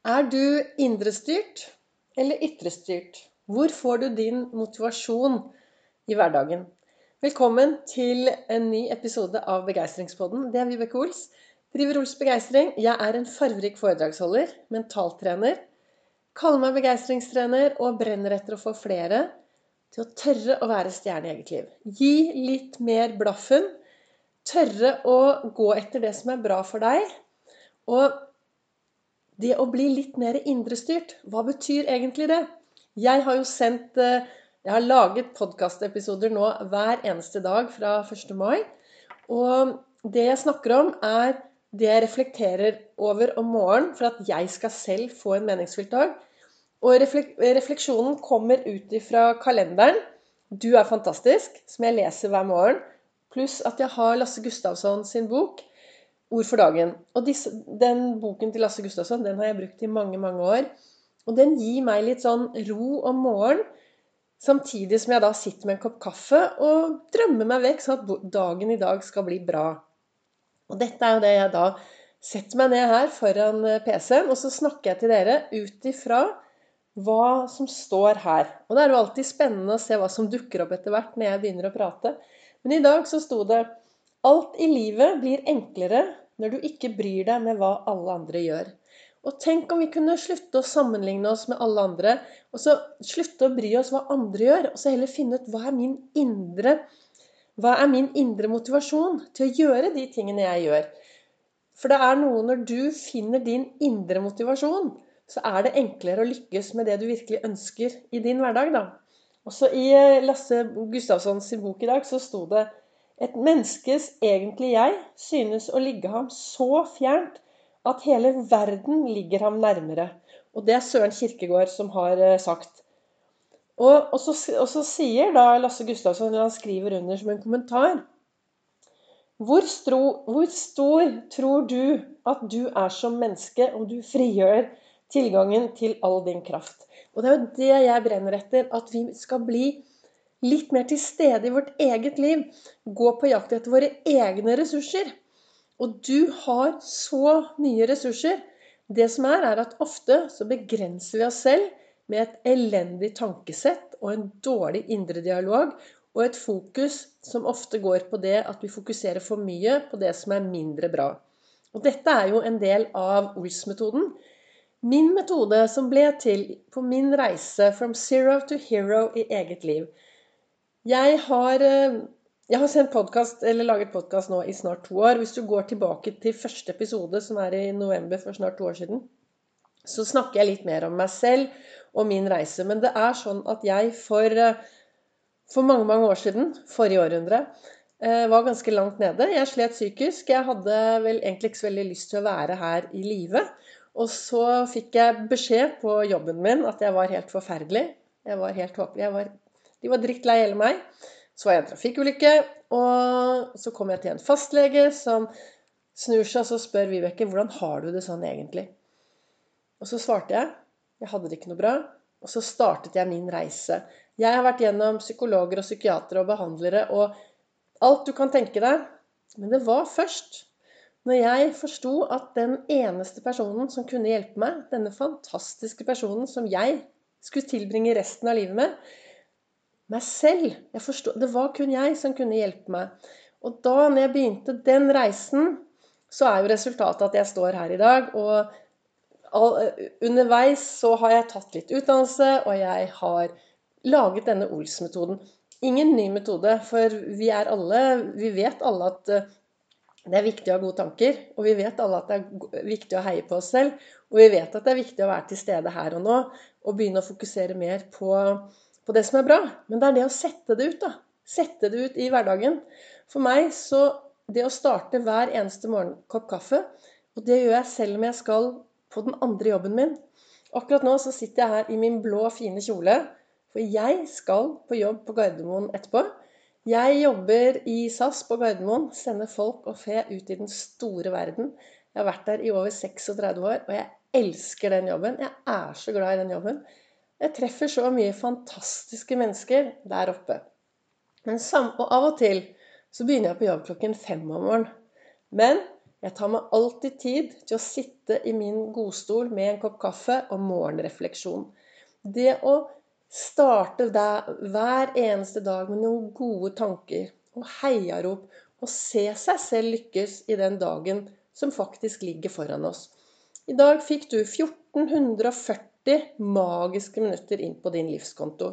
Er du indrestyrt eller ytrestyrt? Hvor får du din motivasjon i hverdagen? Velkommen til en ny episode av Begeistringspodden. Det er Vibeke Ols. Driver Ols Begeistring. Jeg er en farverik foredragsholder, mentaltrener. Kaller meg begeistringstrener og brenner etter å få flere til å tørre å være stjerne i eget liv. Gi litt mer blaffen. Tørre å gå etter det som er bra for deg. Og det å bli litt mer indrestyrt, hva betyr egentlig det? Jeg har jo sendt eh, Jeg har laget podkastepisoder nå hver eneste dag fra 1. mai. Og det jeg snakker om, er det jeg reflekterer over om morgenen for at jeg skal selv få en meningsfylt dag. Og refleksjonen kommer ut ifra kalenderen 'Du er fantastisk', som jeg leser hver morgen. Pluss at jeg har Lasse Gustavsson sin bok Ord for dagen. Og disse, den boken til Lasse Gustavsson den har jeg brukt i mange, mange år. Og den gir meg litt sånn ro om morgenen. Samtidig som jeg da sitter med en kopp kaffe og drømmer meg vekk, sånn at dagen i dag skal bli bra. Og dette er jo det jeg da setter meg ned her foran eh, PC-en, og så snakker jeg til dere ut ifra hva som står her. Og det er jo alltid spennende å se hva som dukker opp etter hvert når jeg begynner å prate. Men i dag så sto det Alt i livet blir enklere når du ikke bryr deg med hva alle andre gjør. Og tenk om vi kunne slutte å sammenligne oss med alle andre, og så slutte å bry oss hva andre gjør, og så heller finne ut hva er min indre hva er min indre motivasjon til å gjøre de tingene jeg gjør? For det er noe når du finner din indre motivasjon, så er det enklere å lykkes med det du virkelig ønsker i din hverdag. da. Også i eh, Lasse Gustavssons bok i dag så sto det et menneskes egentlige jeg synes å ligge ham så fjernt at hele verden ligger ham nærmere. Og det er Søren Kirkegård som har eh, sagt. Og, og, så, og så, sier da Lasse Gustavsson, han skriver under som en kommentar hvor, stro, hvor stor tror du at du er som menneske om du frigjør tilgangen til all din kraft? Og det er jo det jeg brenner etter. At vi skal bli litt mer til stede i vårt eget liv. Gå på jakt etter våre egne ressurser. Og du har så mye ressurser. Det som er, er at ofte så begrenser vi oss selv med et elendig tankesett og en dårlig indre dialog og et fokus som ofte går på det at vi fokuserer for mye på det som er mindre bra. Og dette er jo en del av Ols-metoden. Min metode som ble til på min reise from zero to hero i eget liv. Jeg har, eh, jeg har sendt podcast, eller laget podkast nå i snart to år. Hvis du går tilbake til første episode, som er i november for snart to år siden, så snakker jeg litt mer om meg selv og min reise. Men det er sånn at jeg for, eh, for mange, mange år siden, forrige århundre, eh, var ganske langt nede. Jeg slet psykisk. Jeg hadde vel egentlig ikke så veldig lyst til å være her i live. Og så fikk jeg beskjed på jobben min at jeg var helt forferdelig. Jeg var helt håpelig. Jeg var de var drittlei hele meg. Så var jeg i en trafikkulykke, og så kom jeg til en fastlege som snur seg og så spør Vibeke hvordan har du det sånn egentlig. Og så svarte jeg. Jeg hadde det ikke noe bra. Og så startet jeg min reise. Jeg har vært gjennom psykologer og psykiatere og behandlere og alt du kan tenke deg. Men det var først når jeg forsto at den eneste personen som kunne hjelpe meg, denne fantastiske personen som jeg skulle tilbringe resten av livet med, meg selv. Forstod, det var kun jeg som kunne hjelpe meg. Og da når jeg begynte den reisen, så er jo resultatet at jeg står her i dag. Og all, underveis så har jeg tatt litt utdannelse, og jeg har laget denne Ols-metoden. Ingen ny metode, for vi er alle Vi vet alle at eh, det er viktig å ha gode tanker. Og vi vet alle at det er viktig å heie på oss selv. Og vi vet at det er viktig å være til stede her og nå og begynne å fokusere mer på på det som er bra. Men det er det å sette det ut, da. Sette det ut i hverdagen. For meg så Det å starte hver eneste morgen kopp kaffe, og det gjør jeg selv om jeg skal på den andre jobben min. Akkurat nå så sitter jeg her i min blå, fine kjole, for jeg skal på jobb på Gardermoen etterpå. Jeg jobber i SAS på Gardermoen, sender folk og fe ut i den store verden. Jeg har vært der i over 36 år, og jeg elsker den jobben. Jeg er så glad i den jobben. Jeg treffer så mye fantastiske mennesker der oppe. Men og av og til så begynner jeg på jobb klokken fem om morgenen. Men Jeg tar meg alltid tid til å sitte i min godstol med en kopp kaffe og morgenrefleksjon. Det å starte der, hver eneste dag med noen gode tanker og heiarop og se seg selv lykkes i den dagen som faktisk ligger foran oss. I dag fikk du 1440 magiske minutter inn på din livskonto.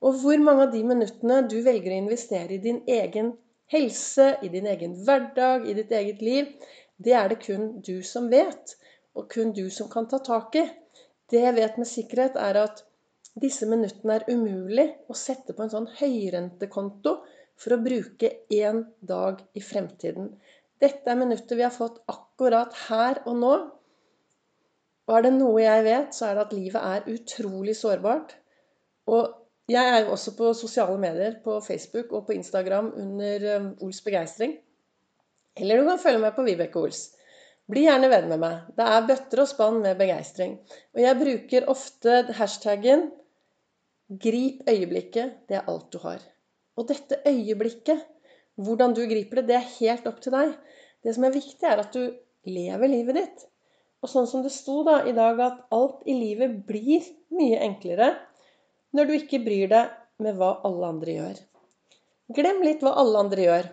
Og hvor mange av de minuttene du velger å investere i din egen helse, i din egen hverdag, i ditt eget liv, det er det kun du som vet, og kun du som kan ta tak i. Det jeg vet med sikkerhet, er at disse minuttene er umulig å sette på en sånn høyrentekonto for å bruke én dag i fremtiden. Dette er minutter vi har fått akkurat her og nå. Og er det noe jeg vet, så er det at livet er utrolig sårbart. Og jeg er jo også på sosiale medier, på Facebook og på Instagram under um, Ols begeistring. Eller du kan følge med på Vibeke Ols. Bli gjerne venn med meg. Det er bøtter og spann med begeistring. Og jeg bruker ofte hashtaggen 'Grip øyeblikket. Det er alt du har'. Og dette øyeblikket, hvordan du griper det, det er helt opp til deg. Det som er viktig, er at du lever livet ditt. Og sånn som det sto da i dag, at alt i livet blir mye enklere når du ikke bryr deg med hva alle andre gjør. Glem litt hva alle andre gjør.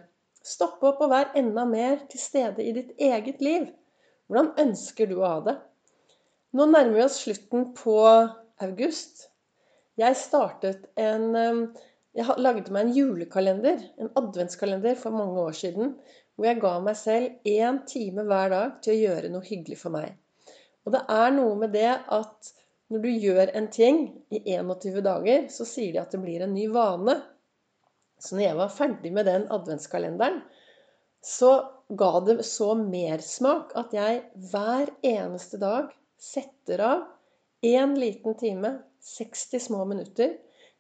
Stopp opp og vær enda mer til stede i ditt eget liv. Hvordan ønsker du å ha det? Nå nærmer vi oss slutten på august. Jeg startet en Jeg lagde meg en julekalender, en adventskalender, for mange år siden. Hvor jeg ga meg selv én time hver dag til å gjøre noe hyggelig for meg. Og det er noe med det at når du gjør en ting i 21 dager, så sier de at det blir en ny vane. Så når jeg var ferdig med den adventskalenderen, så ga det så mersmak at jeg hver eneste dag setter av én liten time, 60 små minutter,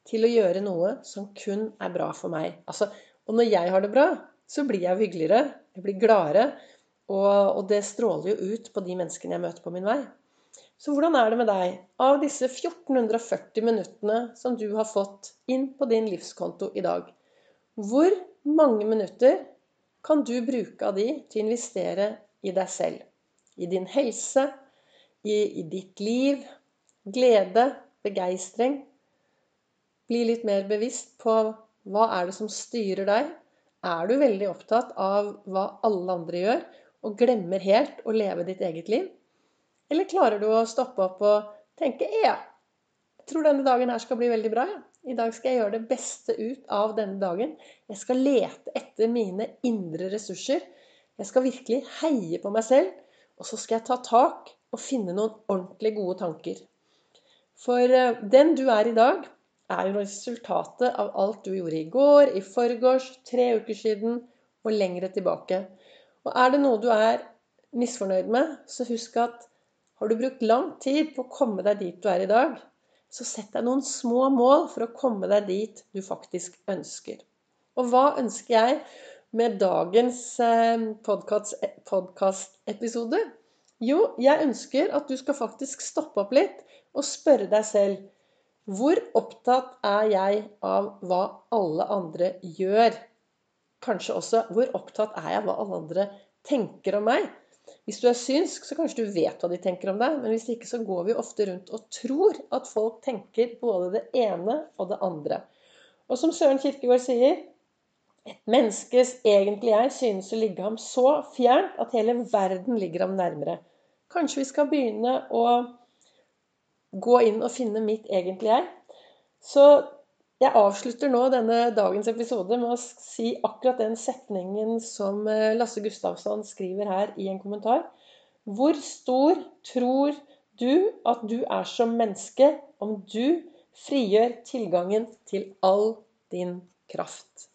til å gjøre noe som kun er bra for meg. Altså, og når jeg har det bra, så blir jeg hyggeligere, jeg blir gladere, og, og det stråler jo ut på de menneskene jeg møter på min vei. Så hvordan er det med deg? Av disse 1440 minuttene som du har fått inn på din livskonto i dag, hvor mange minutter kan du bruke av de til å investere i deg selv? I din helse, i, i ditt liv, glede, begeistring? Bli litt mer bevisst på hva er det som styrer deg? Er du veldig opptatt av hva alle andre gjør, og glemmer helt å leve ditt eget liv? Eller klarer du å stoppe opp og tenke ja, jeg tror denne dagen her skal bli veldig bra. Ja. I dag skal jeg gjøre det beste ut av denne dagen. Jeg skal lete etter mine indre ressurser. Jeg skal virkelig heie på meg selv. Og så skal jeg ta tak og finne noen ordentlig gode tanker. For eh, den du er i dag, er jo resultatet av alt du gjorde i går, i forgårs, tre uker siden og lengre tilbake. Og er det noe du er misfornøyd med, så husk at har du brukt lang tid på å komme deg dit du er i dag, så sett deg noen små mål for å komme deg dit du faktisk ønsker. Og hva ønsker jeg med dagens podkast-episode? Jo, jeg ønsker at du skal faktisk stoppe opp litt og spørre deg selv hvor opptatt er jeg av hva alle andre gjør? Kanskje også hvor opptatt er jeg av hva alle andre tenker om meg? Hvis du er synsk, så kanskje du vet hva de tenker om deg. Men hvis ikke, så går vi ofte rundt og tror at folk tenker både det ene og det andre. Og som Søren Kirkegård sier et menneskes egentlige jeg synes å ligge ham så fjernt at hele verden ligger ham nærmere. Kanskje vi skal begynne å gå inn og finne mitt egentlige jeg. Så jeg avslutter nå denne dagens episode med å si akkurat den setningen som eh, Lasse Gustavsson skriver her i en kommentar. Hvor stor tror du at du er som menneske om du frigjør tilgangen til all din kraft?